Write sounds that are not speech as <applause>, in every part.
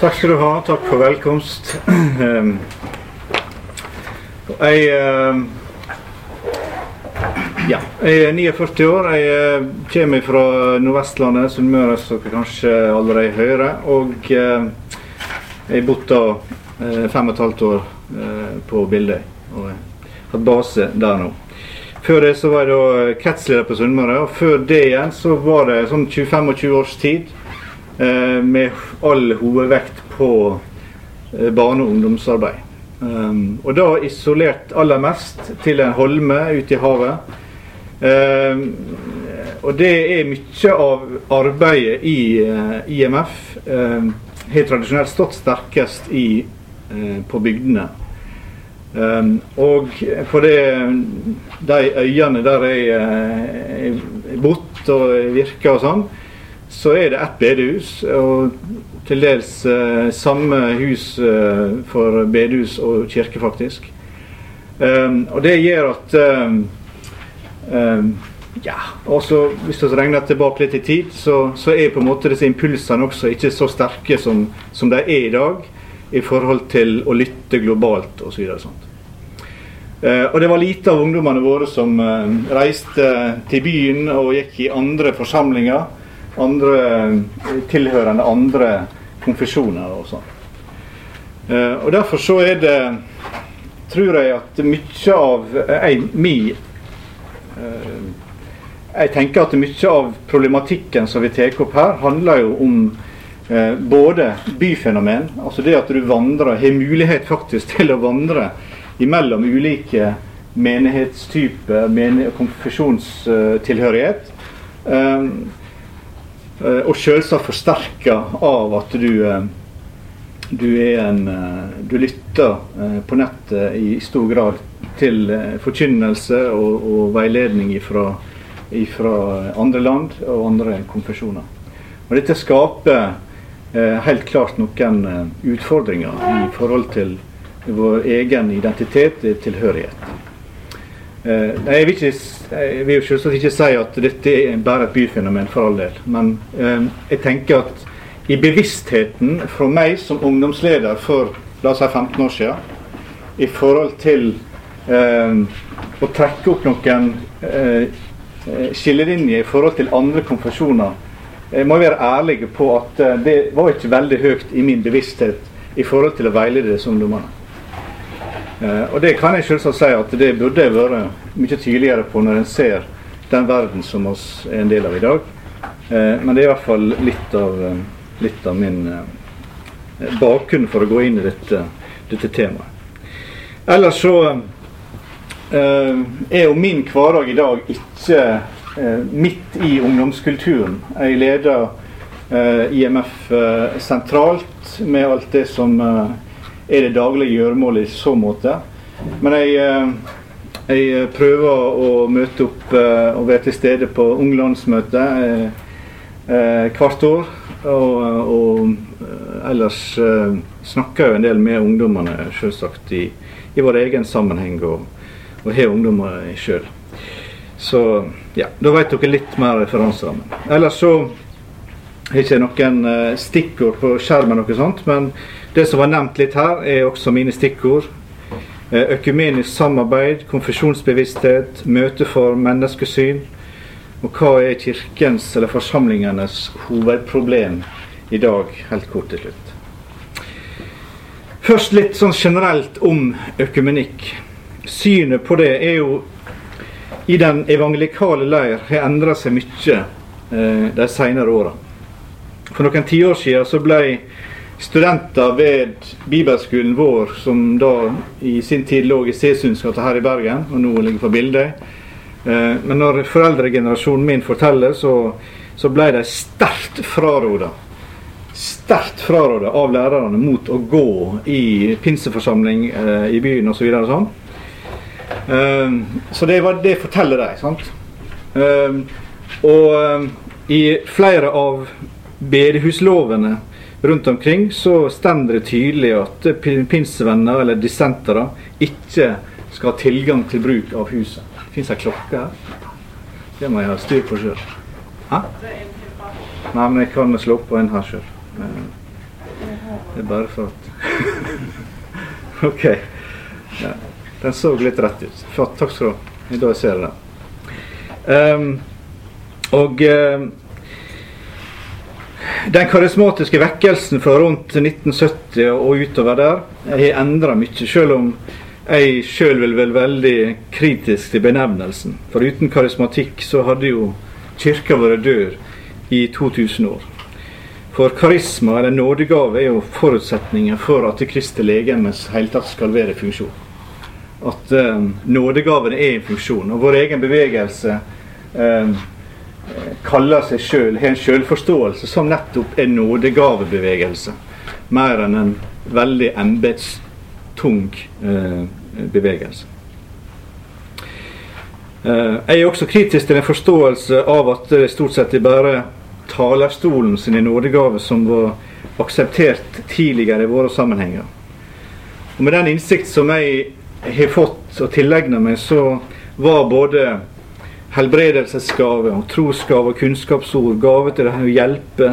Takk skal du ha. Takk for velkomst. Ehm, jeg ehm, ja, jeg er 49 år. Jeg eh, kommer fra Nordvestlandet, Sunnmøre, som dere kanskje allerede hører. Og eh, jeg har bodd da eh, fem og et halvt år på Bildøy. Og har hatt base der nå. Før det så var jeg da kretsleder på Sunnmøre, og før det igjen så var det sånn 25 års tid med all hovedvekt på barne- og ungdomsarbeid. Um, og da isolert aller mest til en holme ute i havet. Um, og det er mye av arbeidet i uh, IMF um, har tradisjonelt stått sterkest i, på bygdene. Og på det, de øyene der jeg har bodd og virka og sånn, så er det ett bedehus. Og til dels eh, samme hus eh, for bedehus og kirke, faktisk. Um, og det gjør at um, um, ja, også Hvis vi regner tilbake litt i tid, så, så, er på en måte disse impulsene også ikke så sterke som, som de er i dag i forhold til å lytte globalt osv. Og, uh, og det var lite av ungdommene våre som uh, reiste til byen og gikk i andre forsamlinger. Andre tilhørende andre konfesjoner og sånn. Uh, og derfor så er det tror jeg at mye av ei, mi uh, Jeg tenker at mye av problematikken som vi tar opp her, handler jo om både byfenomen, altså det at du vandrer, har mulighet faktisk til å vandre imellom ulike menighetstyper, menighet, konfesjonstilhørighet. Og selvsagt forsterka av at du du, en, eh, du lytter eh, på nettet i stor grad til eh, forkynnelse og, og veiledning fra andre land og andre konfesjoner. Og dette skaper helt klart noen utfordringer i forhold til vår egen identitet og tilhørighet. Jeg vil, ikke, jeg vil selvsagt ikke si at dette er bare et byfenomen, for all del. Men jeg tenker at i bevisstheten fra meg som ungdomsleder for la oss si 15 år siden, i forhold til eh, å trekke opp noen eh, skillelinjer i forhold til andre konfesjoner. Jeg må være ærlig på at eh, det var ikke veldig høyt i min bevissthet i forhold til å veilede disse ungdommene. Eh, og det kan jeg selvsagt si at det burde vært mye tydeligere på når en ser den verden som oss er en del av i dag. Eh, men det er i hvert fall litt av eh, litt av min bakgrunn for å gå inn i dette, dette temaet. Ellers så er jo min hverdag i dag ikke midt i ungdomskulturen. Jeg leder IMF sentralt med alt det som er det daglige gjøremålet i så måte. Men jeg, jeg prøver å møte opp og være til stede på unglandsmøte hvert år. Og, og eh, ellers snakker jeg en del med ungdommene, selvsagt, i, i vår egen sammenheng, og, og har ungdommer sjøl. Så ja, da vet dere litt mer referanserammen. Ellers så har jeg ikke noen stikkord på skjermen, noe sånt, men det som var nevnt litt her, er også mine stikkord. Økumenisk samarbeid, konfesjonsbevissthet, møte for menneskesyn, og hva er kirkens eller forsamlingenes hovedproblem i dag, helt kort til slutt. Først litt sånn generelt om økumenikk. Synet på det er jo i den evangelikale leir har endra seg mye eh, de senere åra. For noen tiår siden så ble studenter ved bibelskolen vår, som da i sin tid lå i Sesundsgata her i Bergen, og nå ligger på bildet, Eh, men når foreldregenerasjonen min forteller, så, så ble de sterkt fraråda sterkt fraråda av lærerne mot å gå i pinseforsamling eh, i byen osv. Så, sånn. Eh, så det, var, det forteller de. sant? Og i flere av bedehuslovene rundt omkring så står det tydelig at pinsevenner eller dissentere ikke skal ha tilgang til bruk av huset. Fins det klokke her? Det må jeg ha styr på sjøl. Nei, men jeg kan slå på en her sjøl. Det er bare for at <laughs> OK. Ja. Den så litt rett ut. Takk skal du ha. I dag ser det. Um, og um, den karismatiske vekkelsen fra rundt 1970 og utover der har endra mye, selv om jeg sjøl vil være veldig kritisk til benevnelsen. For uten karismatikk så hadde jo kirka vært død i 2000 år. For karisma, eller nådegave, er jo forutsetningen for at Kristi legemes hele tatt skal være i funksjon. At eh, nådegavene er i funksjon. Og vår egen bevegelse um, kaller seg sjøl, har en sjølforståelse som nettopp er nådegavebevegelse. Mer enn en veldig embetstung eh, bevegelse. Eh, jeg er også kritisk til en forståelse av at det stort sett er bare talerstolen sin nådegave som var akseptert tidligere i våre sammenhenger. Og Med den innsikt som jeg har fått og tilegna meg, så var både helbredelsesgave, og trosgave og kunnskapsord, gave til å hjelpe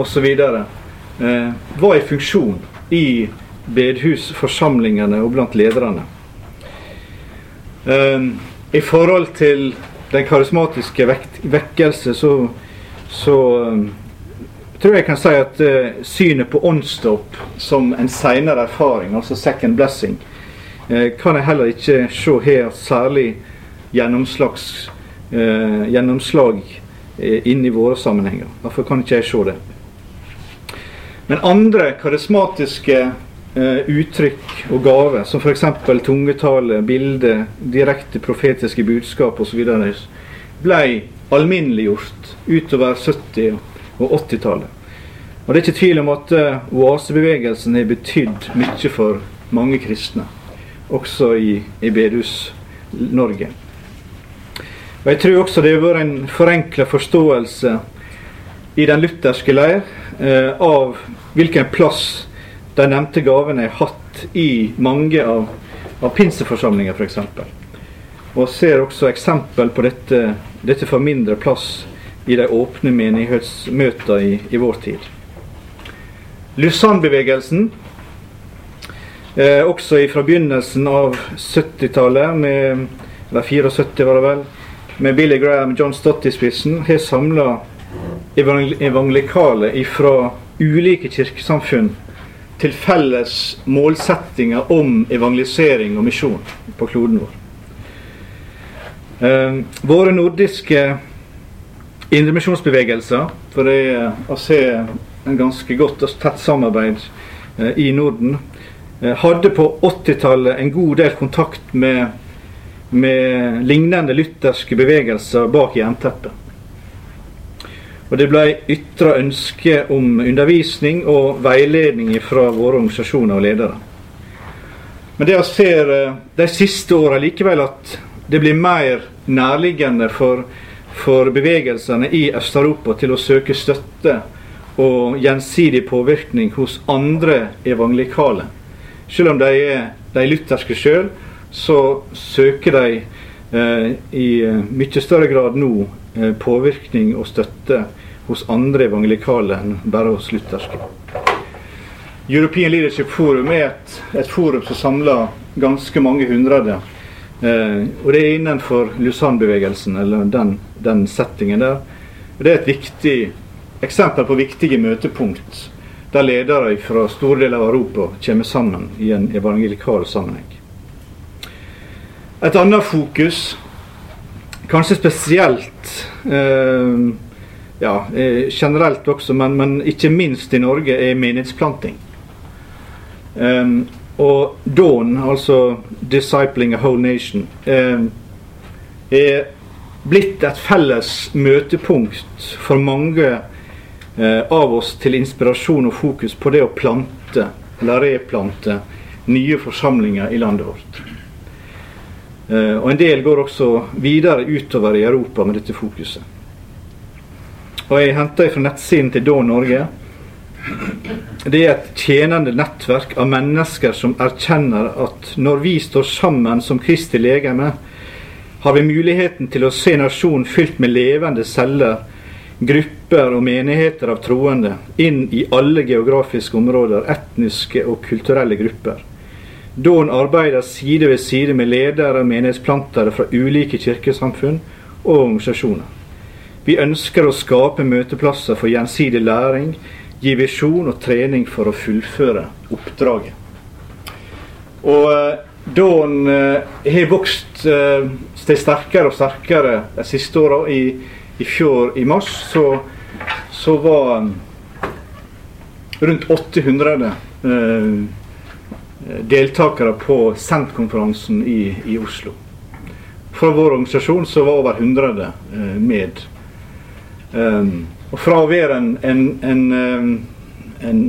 osv. Eh, var i funksjon i bedehusforsamlingene og blant lederne. Eh, I forhold til den karismatiske vek vekkelse så, så um, tror jeg kan si at eh, synet på åndsdåp som en senere erfaring, altså second blessing, eh, kan jeg heller ikke se har særlig gjennomslags eh, gjennomslag eh, inn i våre sammenhenger. Derfor kan ikke jeg se det. Men andre karismatiske eh, uttrykk og gaver, som f.eks. tungetale, bilde, direkte profetiske budskap osv., ble alminneliggjort utover 70- og 80-tallet. Og Det er ikke tvil om at oasebevegelsen har betydd mye for mange kristne, også i, i Bedehus-Norge. Og Jeg tror også det har vært en forenkla forståelse i den lutherske leir eh, av hvilken plass de nevnte gavene har hatt i mange av, av pinseforsamlinger f.eks. Og ser også eksempel på dette, dette får mindre plass i de åpne menighetsmøtene i, i vår tid. Lusann-bevegelsen, eh, også fra begynnelsen av 70-tallet, eller 74 var det vel, med Billy Graham John Stott i spissen, har samla evangelikale fra ulike kirkesamfunn til felles målsettinger om evangelisering og misjon på kloden vår. Eh, våre nordiske indremisjonsbevegelser, for det er å se en ganske godt og tett samarbeid eh, i Norden, eh, hadde på 80-tallet en god del kontakt med med lignende lutherske bevegelser bak jernteppet. Og Det ble ytra ønske om undervisning og veiledning fra våre organisasjoner og ledere. Men det jeg ser eh, de siste åra likevel at det blir mer nærliggende for, for bevegelsene i Øst-Europa til å søke støtte og gjensidig påvirkning hos andre evangelikale. Selv om de er de lutherske sjøl, så søker de eh, i eh, mye større grad nå eh, påvirkning og støtte hos andre evangelikale enn bare hos lutherske. European Leadership Forum er et, et forum som samler ganske mange hundre. Eh, og det er innenfor Lusann-bevegelsen, eller den, den, settingen der. Det er et viktig eksempel på viktige møtepunkt der ledere fra store deler av Europa kommer sammen i en evangelikal sammenheng. Et annet fokus, kanskje spesielt eh, ja, eh, generelt også, men, men, ikke minst i Norge, er menighetsplanting. Um, og Dawn, altså 'Discipling a Whole Nation', eh, er blitt et felles møtepunkt for mange uh, av oss til inspirasjon og fokus på det å plante, eller replante, nye forsamlinger i landet vårt. Eh, og en del går også videre utover i Europa med dette fokuset. Og Jeg henter fra nettsiden til Da Norge. Det er et tjenende nettverk av mennesker som erkjenner at når vi står sammen som Kristi legeme, har vi muligheten til å se nasjonen fylt med levende celler grupper og menigheter av troende inn i alle geografiske områder, etniske og kulturelle grupper. Dån arbeider side ved side med ledere og menighetsplantere fra ulike kirkesamfunn og organisasjoner. Vi ønsker å skape møteplasser for gjensidig læring, gi visjon og trening for å fullføre oppdraget. Og eh, Dån eh, har vokst seg sterkere og sterkere de siste åra. I, I fjor, i mars, så, så var rundt 800 eh, deltakere på Sent-konferansen i, i, Oslo. Fra vår organisasjon så var over 100 eh, med. Um, og fra å være en, en, en, en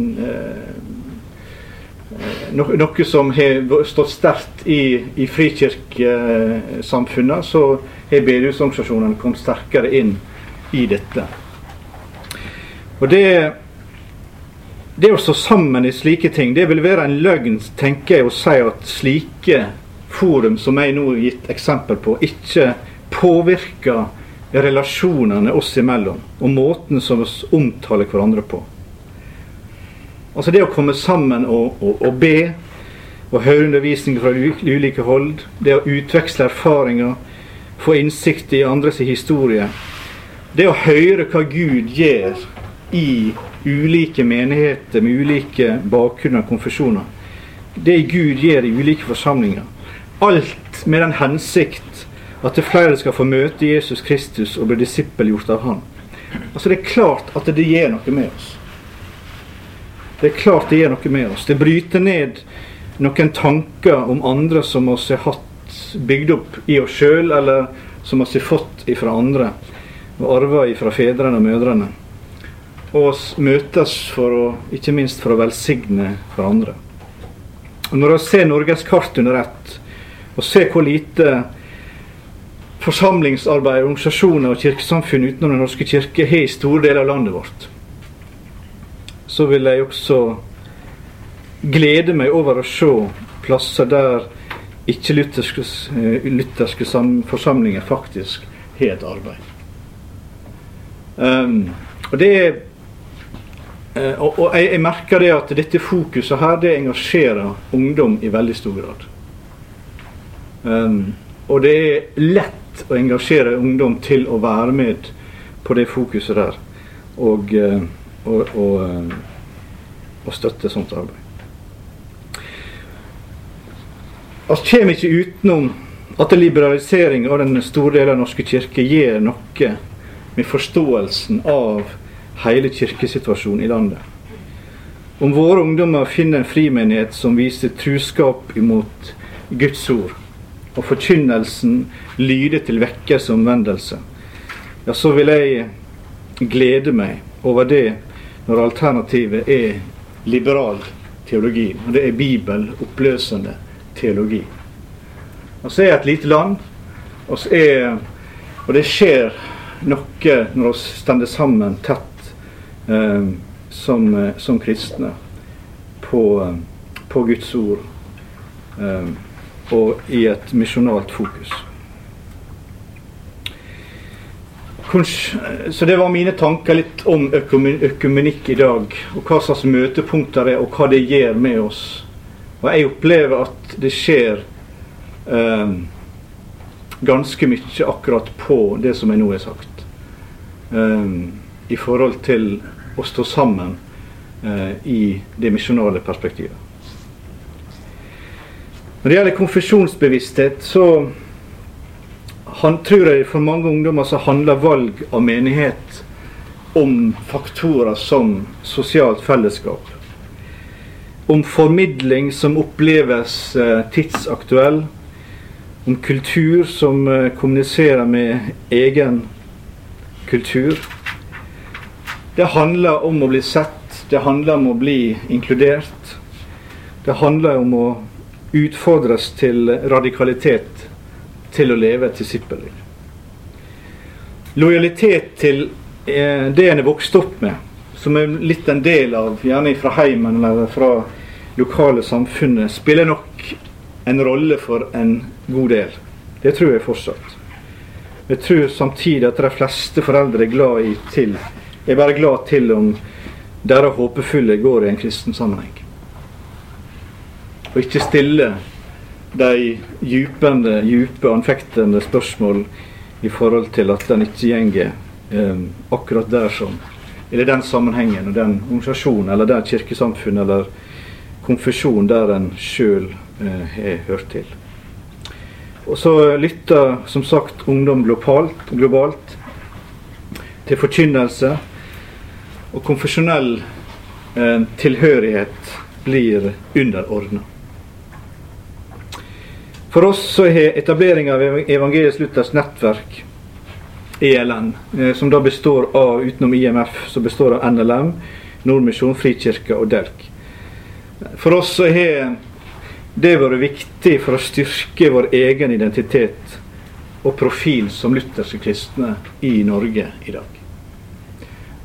no, noe som har stått sterkt i, i frikirkesamfunnet, så har bedehusorganisasjonene kommet sterkere inn i dette. Og det, det å stå sammen i slike ting, det vil være en løgn, tenker jeg, å si at slike forum som jeg nå har gitt eksempel på, ikke påvirker relasjonene oss imellom, og måten som vi omtaler hverandre på. Altså det å komme sammen og, og, og be, og høre undervisning fra ulike hold, det å utveksle erfaringer, få innsikt i andres historie, det å høre hva Gud gjør i ulike menigheter med ulike bakgrunner og konfesjoner, det Gud gjør i ulike forsamlinger, alt med den hensikt at det flere skal få møte Jesus Kristus og bli disippelgjort av Han. Altså Det er klart at det gjør noe med oss. Det er klart det gjør noe med oss. Det bryter ned noen tanker om andre som oss har hatt bygd opp i oss sjøl, eller som oss har fått ifra andre og arva ifra fedrene og mødrene. Og møtes for å, ikke minst for å velsigne hverandre. Og Når vi ser Norges kart under ett, og ser hvor lite forsamlingsarbeid, organisasjoner og kirkesamfunn utenom Den norske kirke har i store deler av landet vårt, så vil jeg også glede meg over å se plasser der ikke-lutherske eh, lutherske forsamlinger faktisk har et arbeid. Um, og det er og, og jeg, jeg, merker det at dette fokuset her, det engasjerer ungdom i veldig stor grad. Um, og det er lett å engasjere ungdom til å være med på det fokuset der. Og uh, og, og, eh, og støtte sånt arbeid. Vi kommer ikke utenom at liberalisering av den store delen av norske kirke gjør noe med forståelsen av hele kirkesituasjonen i landet. Om våre ungdommer finner en frimenighet som viser truskap imot Guds ord, og forkynnelsen lyder til vekkelse og omvendelse, ja, så vil jeg glede meg over det når alternativet er liberal teologi. Og det er bibeloppløsende teologi. Og så er et lite land, og, er, og det skjer noe når vi stender sammen tett som, som, kristne på, på Guds ord eh, og i et misjonalt fokus. Så det var mine tanker litt om økumenikk i dag. Og hva slags møtepunkter det er, og hva det gjør med oss. Og jeg opplever at det skjer eh, ganske mye akkurat på det som jeg nå har sagt. Eh, I forhold til å stå sammen eh, i det misjonale perspektivet. Når det gjelder konfesjonsbevissthet, så han tror jeg for mange ungdommer så handler valg av menighet om faktorer som sosialt fellesskap. Om formidling som oppleves eh, tidsaktuell. Om kultur som eh, kommuniserer med egen kultur. Det handler om å bli sett, det handler om å bli inkludert. Det handler om å utfordres til radikalitet til å leve et disippelliv. Lojalitet til eh, det en er vokst opp med, som er litt en del av, gjerne fra heimen eller fra lokale samfunnet, spiller nok en rolle for en god del. Det tror jeg fortsatt. Jeg tror samtidig at de fleste foreldre er glad i til er bare glad til om dere håpefulle går i en kristen sammenheng. Og ikke stille de djupende, djupe, anfektende spørsmål i forhold til at den ikke gjenger eh, akkurat der som Eller den sammenhengen og den organisasjonen eller det kirkesamfunnet eller konfesjon der en sjøl eh, hørt til. Og så lytter som sagt ungdom globalt, globalt til forkynnelse. Og konfesjonell eh, tilhørighet blir underordna. For oss så har etableringa av Evangelisk Luthers nettverk, ELN, eh, som da består av, utenom IMF, så består av NLM, Nordmisjon, Frikirka og DELK. For oss så har det vært viktig for å styrke vår egen identitet og profil som lutherske kristne i Norge i dag.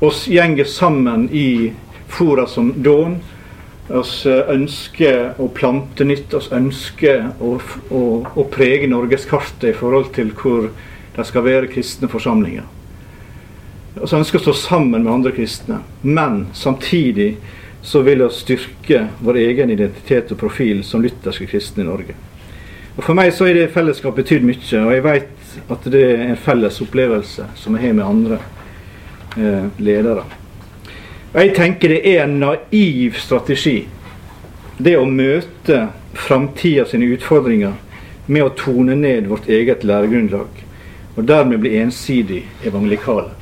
Oss gjenger sammen i fora som Dån. Oss ønsker å plante nytt. Oss ønsker å, å, å prege norgeskartet i forhold til hvor det skal være kristne forsamlinger. Vi ønsker å stå sammen med andre kristne, men samtidig så vil vi styrke vår egen identitet og profil som lutherske kristne i Norge. Og For meg så har det fellesskapet betydd mye, og jeg vet at det er en felles opplevelse som jeg har med andre eh, ledere. Og Jeg tenker det er en naiv strategi, det å møte framtida sine utfordringer med å tone ned vårt eget læregrunnlag, og dermed bli ensidig evangelikale.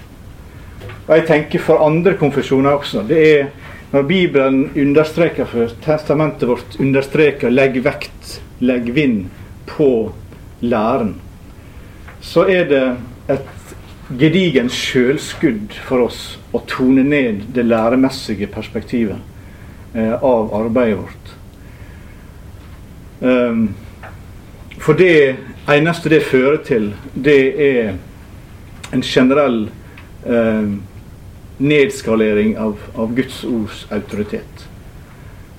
Og jeg tenker for andre konfesjoner også. det er når Bibelen understreker for testamentet vårt understreker 'legg vekt, legg vind' på læren, så er det et gedigent sjølskudd for oss å tone ned det læremessige perspektivet eh, av arbeidet vårt. Um, for det eneste det fører til, det er en generell eh, nedskalering av, av Guds ords autoritet.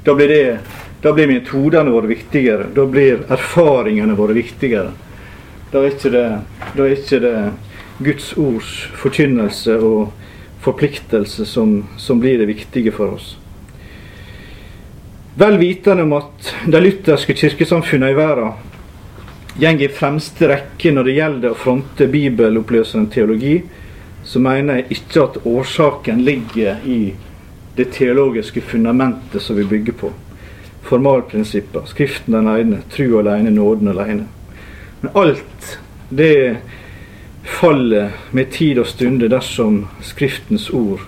Da blir, det, da blir metodene våre viktigere. Da blir erfaringene våre viktigere. Da er ikke det, da er ikke det Guds ords forkynnelse og forpliktelse som, som blir det viktige for oss. Vel vitende om at de lutherske kirkesamfunnene i verden går i fremste rekke når det gjelder å fronte bibeloppløsende teologi, så mener jeg ikke at årsaken ligger i det teologiske fundamentet som vi bygger på. Formalprinsipper, Skriften alene, tro alene, nåden alene. Men alt det faller med tid og stunde dersom Skriftens ord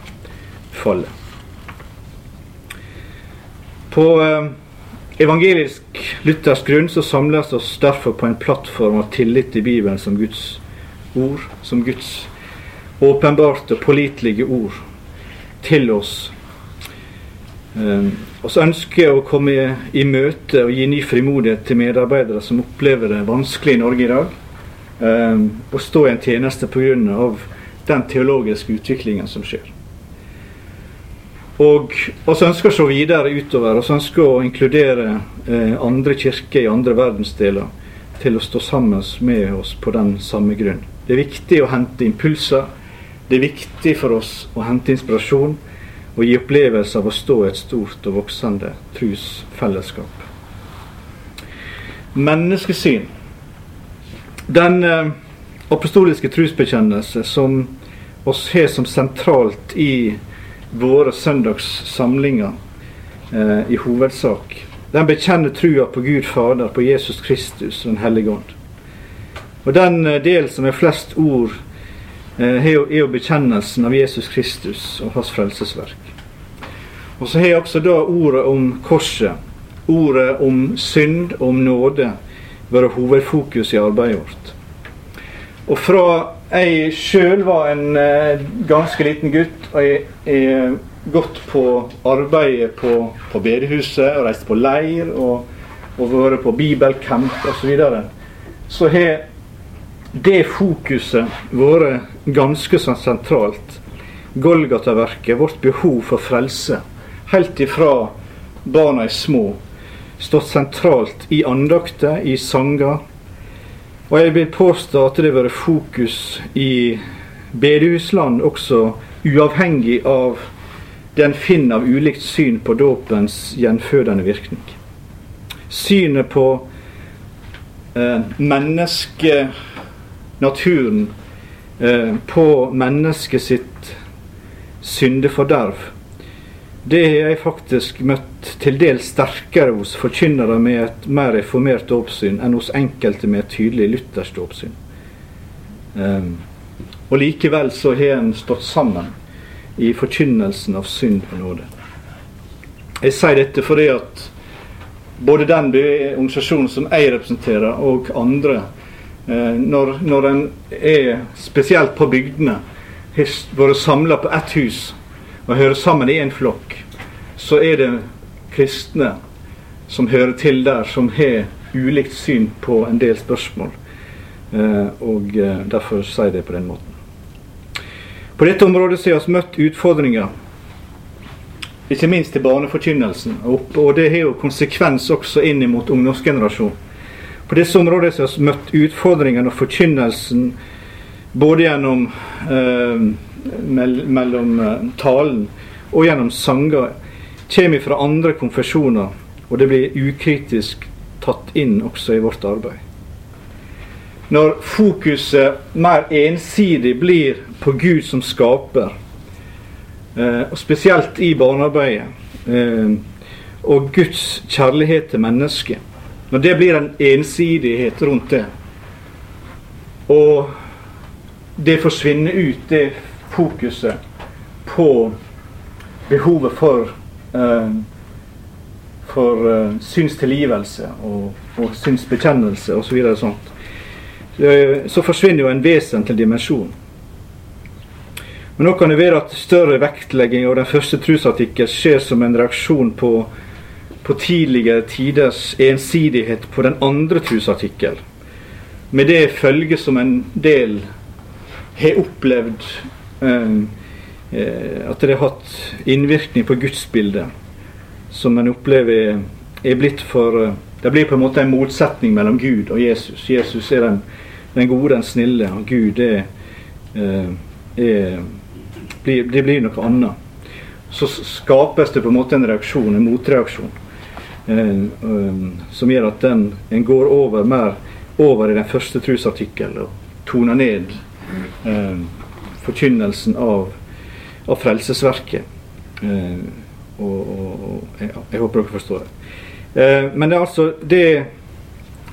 faller. På eh, evangelisk luthersk grunn så samles oss derfor på en plattform av tillit til Bibelen som Guds ord, som Guds åpenbarte, pålitelige ord til oss. Vi så ønsker å komme i, møte og gi ny frimodighet til medarbeidere som opplever det vanskelig i Norge i dag. Um, og stå i en tjeneste pga. den teologiske utviklingen som skjer. Og oss ønsker å se videre utover, Vi ønsker å inkludere eh, andre kirker i andre verdensdeler til å stå sammen med oss på den samme grunn. Det er viktig å hente impulser det er viktig for oss å hente inspirasjon og gi opplevelse av å stå i et stort og voksende trosfellesskap. Menneskesyn. Den eh, apostoliske trosbekjennelse som oss har som sentralt i våre søndagssamlinger eh, i hovedsak, den bekjenner trua på Gud Fader, på Jesus Kristus og Den hellige ånd. Og den eh, del som er flest ord Eh, er jo bekjennelsen av Jesus Kristus og hans frelsesverk. Og så har jeg også da ordet om korset, ordet om synd om nåde, vært hovedfokus i arbeidet vårt. Og fra jeg sjøl var en eh, ganske liten gutt, og jeg er gått på arbeidet på, på bedehuset og reist på leir og, og vært på bibelcamp osv., så, videre, så har det fokuset vært ganske så sentralt. Golgata-verket, vårt behov for frelse, helt ifra barna er små, stått sentralt i andakter, i sanger, Og jeg vil påstå at det har vært fokus i bedehusland også, uavhengig av den finn av ulikt syn på dåpens gjenfødende virkning. Synet på eh, menneskenaturen, eh, på mennesket sitt syndeforderv, det har jeg faktisk møtt til dels sterkere hos forkynnere med et mer reformert dåpssyn enn hos enkelte med et tydelig luthersk dåpssyn. Um, og likevel så har en stått sammen i forkynnelsen av synd og nåde. Jeg sier dette fordi at både den organisasjonen som jeg representerer, og andre, eh, når, når en er spesielt på bygdene, har vært samla på ett hus og hører sammen i en flokk, så er det kristne som hører til der, som har ulikt syn på en del spørsmål. Eh, og eh, derfor sier jeg det på den måten. På dette området har vi møtt utfordringer, ikke minst i barneforkynnelsen. Og, det har jo konsekvens også inn mot ungdomsgenerasjonen. På disse områdene har vi møtt utfordringer og forkynnelsen både gjennom eh, mellom eh, talen og gjennom sanger kommer fra andre konfesjoner, og det blir ukritisk tatt inn også i vårt arbeid. Når fokuset mer ensidig blir på Gud som skaper, eh, og spesielt i barnearbeidet, eh, og Guds kjærlighet til mennesket, når det blir en ensidighet rundt det, og det forsvinner ut, det fokuset på behovet for uh, for uh, synstilgivelse og, og synsbekjennelse osv. Så sånt. Uh, så forsvinner jo en vesentlig dimensjon. Men nå kan det være at større vektlegging av den første trosartikkel skjer som en reaksjon på, på tidligere tiders ensidighet på den andre trosartikkel. Med det følge som en del har opplevd eh, at det har hatt innvirkning på gudsbildet, som en opplever er blitt for eh, Det blir på en måte en motsetning mellom Gud og Jesus. Jesus er den, den gode, den snille, og Gud er, eh, er Det blir noe annet. Så skapes det på en måte en reaksjon, en motreaksjon, som gjør at den, en går over mer over i den første trosartikkelen og toner ned forkynnelsen av, av frelsesverket. Eh, og, og, og jeg, jeg, håper dere forstår det. Eh, men det er altså det,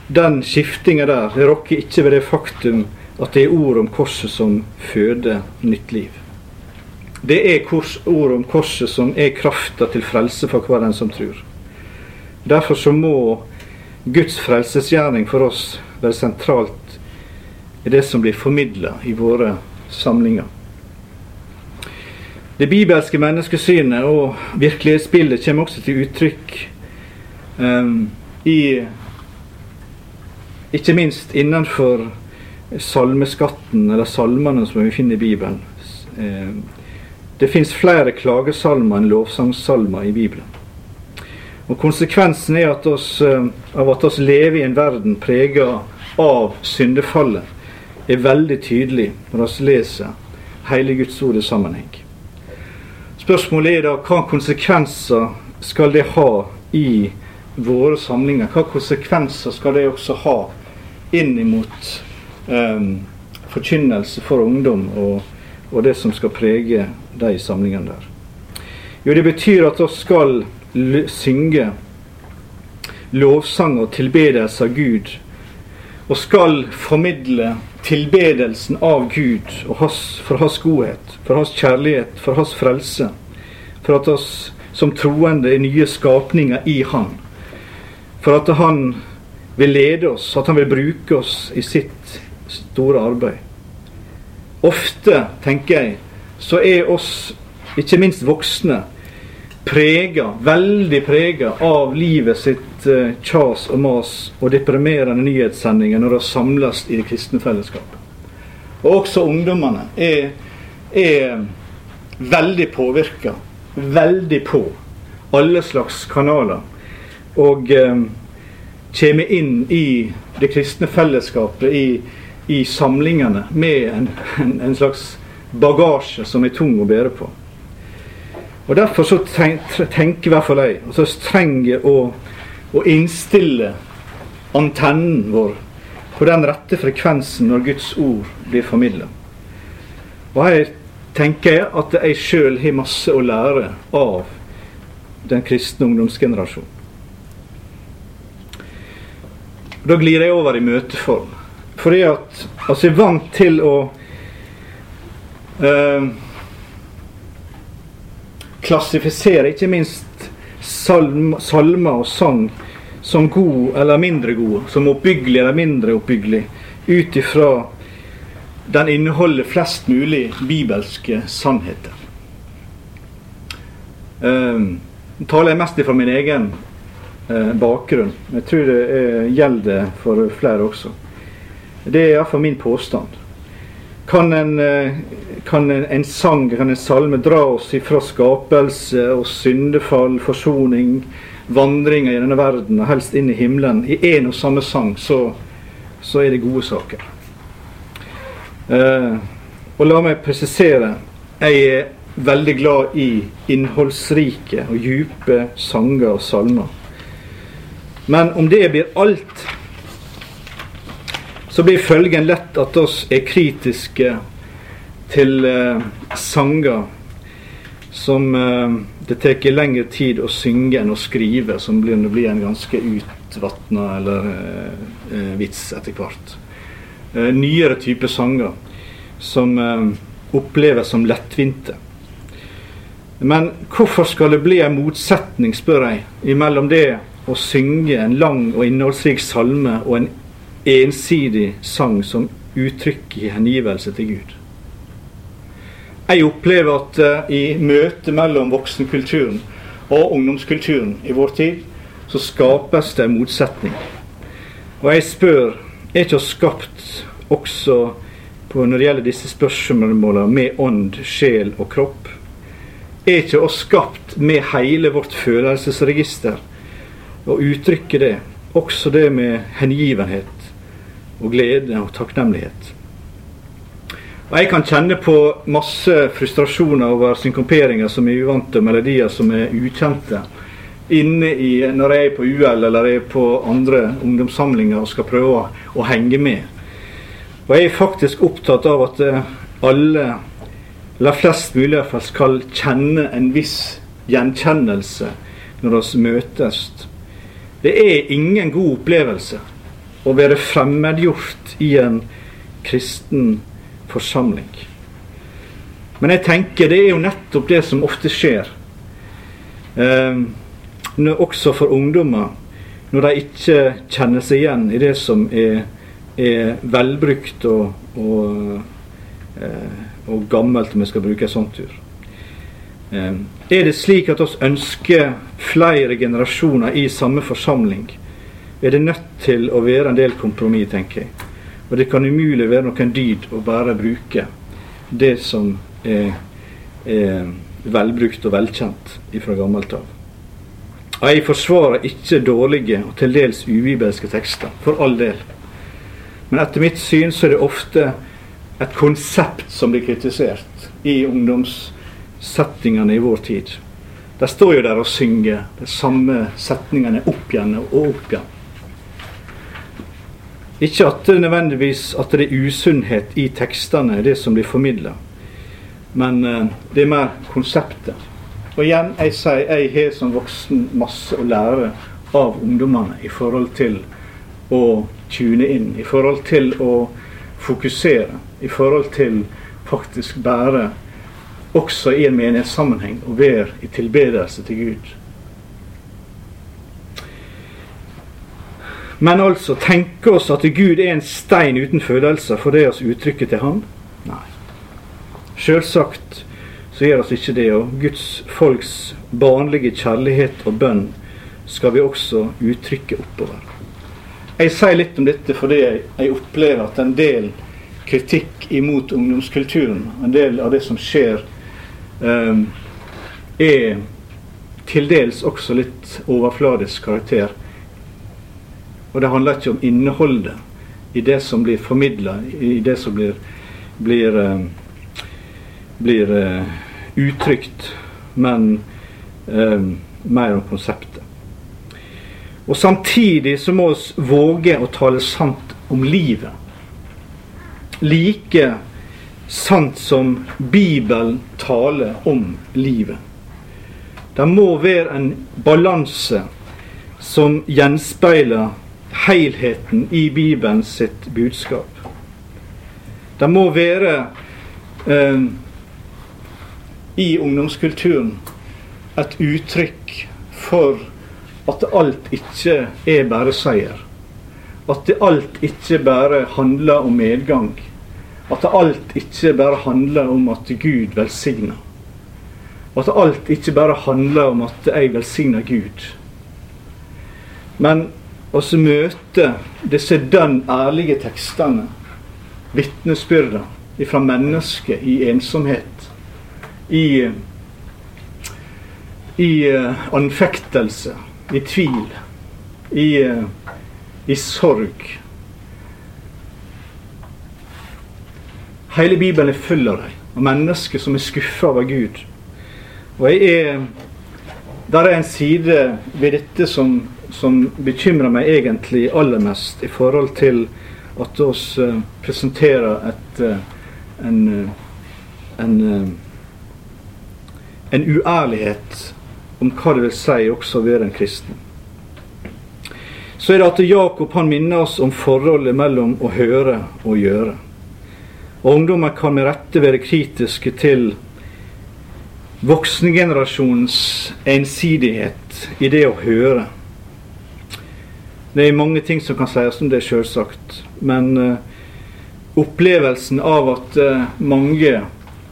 den skiftinga der det rokker ikke ved det faktum at det er ord om korset som føder nytt liv. Det er kors, ord om korset som er krafta til frelse for hver den som tror. Derfor så må Guds frelsesgjerning for oss være sentralt i det som blir formidla i våre samlinger. Det bibelske menneskesynet og virkelighetsbildet kommer også til uttrykk um, i Ikke minst innenfor salmeskatten, eller salmene som vi finner i Bibelen. Um, det fins flere klagesalmer enn lovsangsalmer i Bibelen. Og Konsekvensen er at oss, um, av at vi lever i en verden prega av syndefallet, er veldig tydelig når vi leser hele Guds ord i sammenheng. Spørsmålet er da hva konsekvenser skal det ha i våre samlinger? Hva konsekvenser skal det også ha inn mot um, forkynnelse for ungdom og, og, det som skal prege de samlingene der? Jo, det betyr at vi skal synge lovsang og tilbedelse av Gud, og skal formidle tilbedelsen av Gud hans, for hans godhet, for hans kjærlighet, for hans frelse. For at oss som troende er nye skapninger i Han. For at Han vil lede oss, at Han vil bruke oss i sitt store arbeid. Ofte, tenker jeg, så er oss, ikke minst voksne, prega, veldig prega av livet sitt uh, kjas og mas og deprimerende nyhetssendinger når de samles i det kristne fellesskapet. Og også ungdommene er, er veldig påvirka. Veldig på alle slags kanaler. Og eh, kommer inn i det kristne fellesskapet, i, i samlingene, med en, en, en, slags bagasje som er tung å bære på. Og Derfor så tenker i hvert fall jeg og så trenger å, å innstille antennen vår på den rette frekvensen når Guds ord blir formidla. Og her tenker jeg at jeg sjøl har masse å lære av den kristne ungdomsgenerasjonen. Da glir jeg over i møteform. Fordi at altså jeg er vant til å eh, klassifisere ikke minst salm, salmer og sang som god eller mindre god, som oppbyggelig eller mindre oppbyggelig, ut ifra den inneholder flest mulig bibelske sannheter. Eh, taler jeg mest fra min egen uh, bakgrunn. Jeg tror det er, gjelder for flere også. Det er iallfall min påstand. Kan en, eh, kan en, en, sang, kan en salme, dra oss ifra skapelse og syndefall, forsoning, vandringer i denne verden, og helst inn i himmelen, i én og samme sang, så, så er det gode saker. Eh, og la meg presisere jeg er veldig glad i innholdsrike og dype sanger og salmer. Men om det blir alt, så blir følgen lett at oss er kritiske til eh, sanger som eh, det tar lengre tid å synge enn å skrive, som blir, blir en ganske utvatna eller eh, eh, vits etter hvert. Eh, nyere type sanger som eh, oppleves som lettvinte. Men hvorfor skal det bli en motsetning, spør jeg, imellom det å synge en lang og innholdsrik salme og en ensidig sang som uttrykker hengivelse til Gud? Jeg opplever at uh, i møtet mellom voksenkulturen og ungdomskulturen i vår tid, så skapes det motsetning. Og jeg spør er ikke skapt også på når det gjelder disse spørsmålene med ånd, sjel og kropp? er ikke oss skapt med hele vårt følelsesregister og uttrykke det, også det med hengivenhet og glede og takknemlighet. Og Jeg kan kjenne på masse frustrasjoner over synkoperinger som er uvante, og melodier som er ukjente, inne i, når jeg er på UL eller jeg er på andre ungdomssamlinger og skal prøve å, henge med. Og jeg er faktisk opptatt av at eh, alle eller flest mulig iallfall skal kjenne en viss gjenkjennelse når vi møtes. Det er ingen god opplevelse å være fremmedgjort i en kristen forsamling. Men jeg tenker det er jo nettopp det som ofte skjer. Eh, også for ungdommer. Når de ikke kjenner seg igjen i det som er, er velbrukt og, og eh, og gammelt, om vi skal bruke et sånt ord. Eh, er det slik at oss ønsker flere generasjoner i samme forsamling, er det nødt til å være en del kompromiss, tenker jeg. Og det kan umulig være noen dyd å bare bruke det som er, er velbrukt og velkjent fra gammelt av. Jeg forsvarer ikke dårlige og til dels ubibelske tekster, for all del. Men etter mitt syn så er det ofte et konsept som blir kritisert i ungdomssettingene i vår tid. De står jo der og synger de samme setningene opp igjen og opp igjen. Ikke at det nødvendigvis at det er usunnhet i tekstene, det som blir formidla, men uh, det er mer konseptet. Og igjen, jeg sier jeg har som voksen masse å lære av ungdommene i forhold til å tune inn, i forhold til å fokusere i forhold til faktisk bære også i en menighetssammenheng og være i tilbedelse til Gud. Men altså tenke oss at Gud er en stein uten følelser for det er oss uttrykket til Han? Nei. Selvsagt så gjør oss ikke det. Og Guds folks barnlige kjærlighet og bønn skal vi også uttrykke oppover. Jeg sier litt om dette fordi jeg opplever at en del kritikk imot ungdomskulturen. En del av det som skjer, um, er til dels også litt overfladisk karakter. Og det handler ikke om innholdet i det som blir formidla, i det som blir, blir, uh, blir uh, uttrykt, men uh, mer om konseptet. Og samtidig så må vi våge å tale sant om livet. Like sant som Bibelen taler om livet. Det må være en balanse som gjenspeiler helheten i Bibelen sitt budskap. Det må være eh, i ungdomskulturen et uttrykk for at alt ikke er bare seier. At det alt ikke bare handler om medgang. At alt ikke bare handler om at Gud velsigner. At alt ikke bare handler om at jeg velsigner Gud. Men også møte disse dønn ærlige tekstene, vitnesbyrda fra mennesket i ensomhet, i, i uh, anfektelse, i tvil, i, uh, i sorg. Hele Bibelen er full av dem, av mennesker som er skuffa over Gud. Og jeg er Der er en side ved dette som som bekymrer meg egentlig aller mest i forhold til at vi uh, presenterer et, uh, en, uh, en, en uærlighet om hva det vil si også å være en kristen. Så er det at Jakob han minner oss om forholdet mellom å høre og gjøre. Og Ungdommer kan med rette være kritiske til voksengenerasjonens ensidighet i det å høre. Det er mange ting som kan sies om det, selvsagt. Men uh, opplevelsen av at uh, mange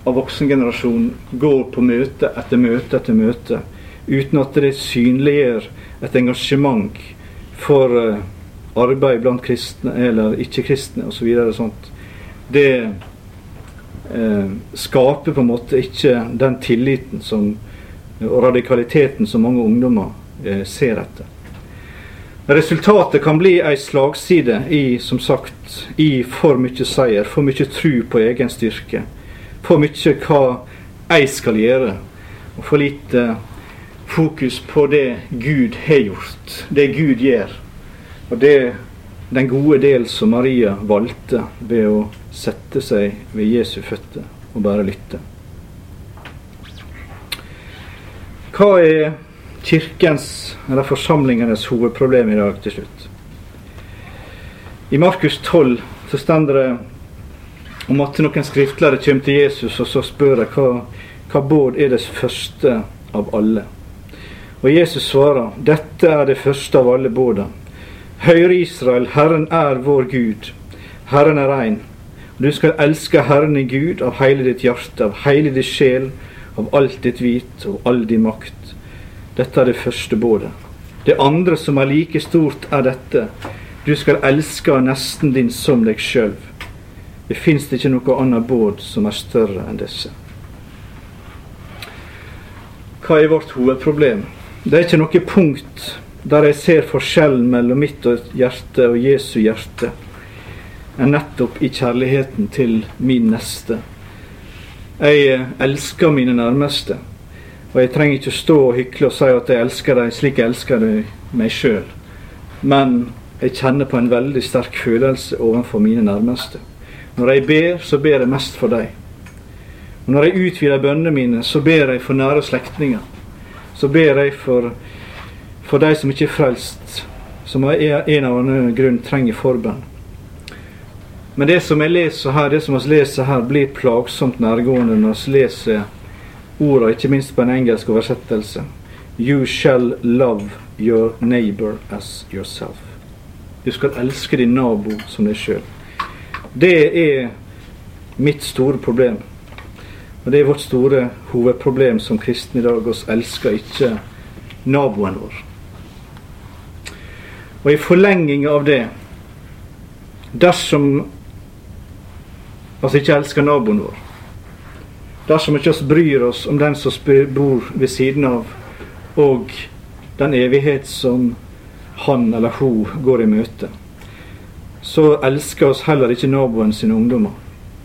av voksengenerasjonen går på møte etter møte etter møte uten at det synliggjør et engasjement for uh, arbeid blant kristne eller ikke-kristne osv. sånt, det skaper på en måte ikke den tilliten som, og radikaliteten som mange ungdommer ser etter. Resultatet kan bli ei slagside i, som sagt, i for mye seier, for mye tru på egen styrke. For mye hva jeg skal gjøre, og for lite fokus på det Gud har gjort, det Gud gjør. Og det den gode del som Maria valgte ved å sette seg ved Jesu føtter og bare lytte. Hva er kirkens, eller forsamlingenes, hovedproblem i dag til slutt. I Markus 12 så står det om at noen skriftlærere kommer til Jesus og så spør de hva, hva båd er det første av alle. Og Jesus svarer, dette er det første av alle båda. Høyre Israel, Herren er vår Gud. Herren er rein. Du skal elske Herren i Gud av hele ditt hjerte, av hele ditt sjel, av alt ditt hvit og all din makt. Dette er det første bådet. Det andre som er like stort, er dette. Du skal elske nesten din som deg sjøl. Det fins ikke noe annet båd som er større enn disse. Hva er vårt hovedproblem? Det er ikke noe punkt der jeg ser forskjellen mellom mitt hjerte og Jesu hjerte, enn nettopp i kjærligheten til min neste. Jeg elsker mine nærmeste. Og jeg trenger ikke stå og hykle og si at jeg elsker deg slik jeg elsker deg meg sjøl. Men jeg kjenner på en veldig sterk følelse overfor mine nærmeste. Når jeg ber, så ber jeg mest for dem. Og når jeg utvider bønnene mine, så ber jeg for nære slektninger. Så ber jeg for, for de som ikke er frelst, som av en eller annen grunn trenger forbønn. Men det som jeg leser her, det som vi leser her, blir plagsomt nærgående når vi leser orda, ikke minst på en engelsk oversettelse. You shall love your neighbor as yourself. Du skal elske din nabo som deg sjøl. Det er mitt store problem. Og det er vårt store hovedproblem som kristne i dag. oss elsker ikke naboen vår. Og i forlenging av det Dersom altså ikke elsker naboen vår, dersom ikke oss bryr oss om den som bor ved siden av, og den evighet som han eller hun går i møte, så elsker oss heller ikke naboen sine ungdommer,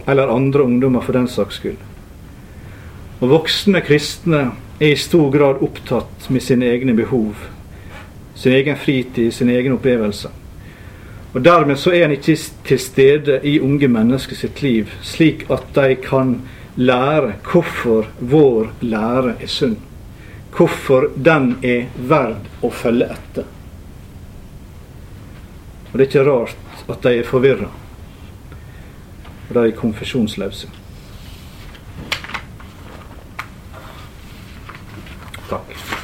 eller andre ungdommer for den saks skyld. Og voksne kristne er i stor grad opptatt med sine egne behov, sin egen fritid, sine egne opplevelser. Og Dermed så er en ikke til stede i unge mennesker sitt liv, slik at de kan lære hvorfor vår lære er sunn. Hvorfor den er verd å følge etter. Og Det er ikke rart at de er forvirra. Og de er konfesjonsløse. Takk.